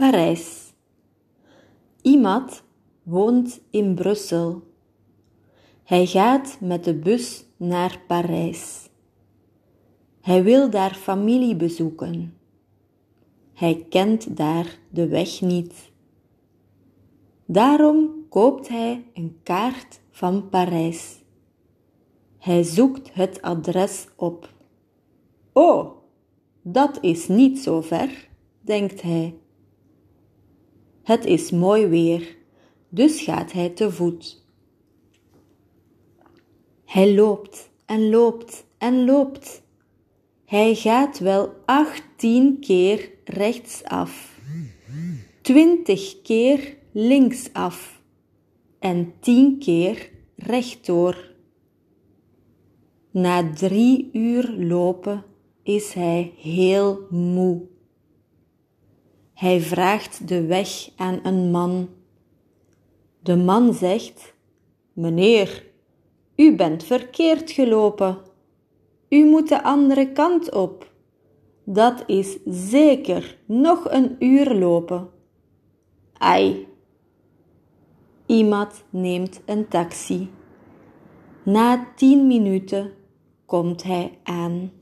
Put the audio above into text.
Parijs. Iemand woont in Brussel. Hij gaat met de bus naar Parijs. Hij wil daar familie bezoeken. Hij kent daar de weg niet. Daarom koopt hij een kaart van Parijs. Hij zoekt het adres op. Oh, dat is niet zo ver, denkt hij. Het is mooi weer, dus gaat hij te voet. Hij loopt en loopt en loopt. Hij gaat wel achttien keer rechtsaf, twintig keer linksaf en tien keer rechtdoor. Na drie uur lopen is hij heel moe. Hij vraagt de weg aan een man. De man zegt: Meneer, u bent verkeerd gelopen. U moet de andere kant op. Dat is zeker nog een uur lopen. Ai. Iemand neemt een taxi. Na tien minuten komt hij aan.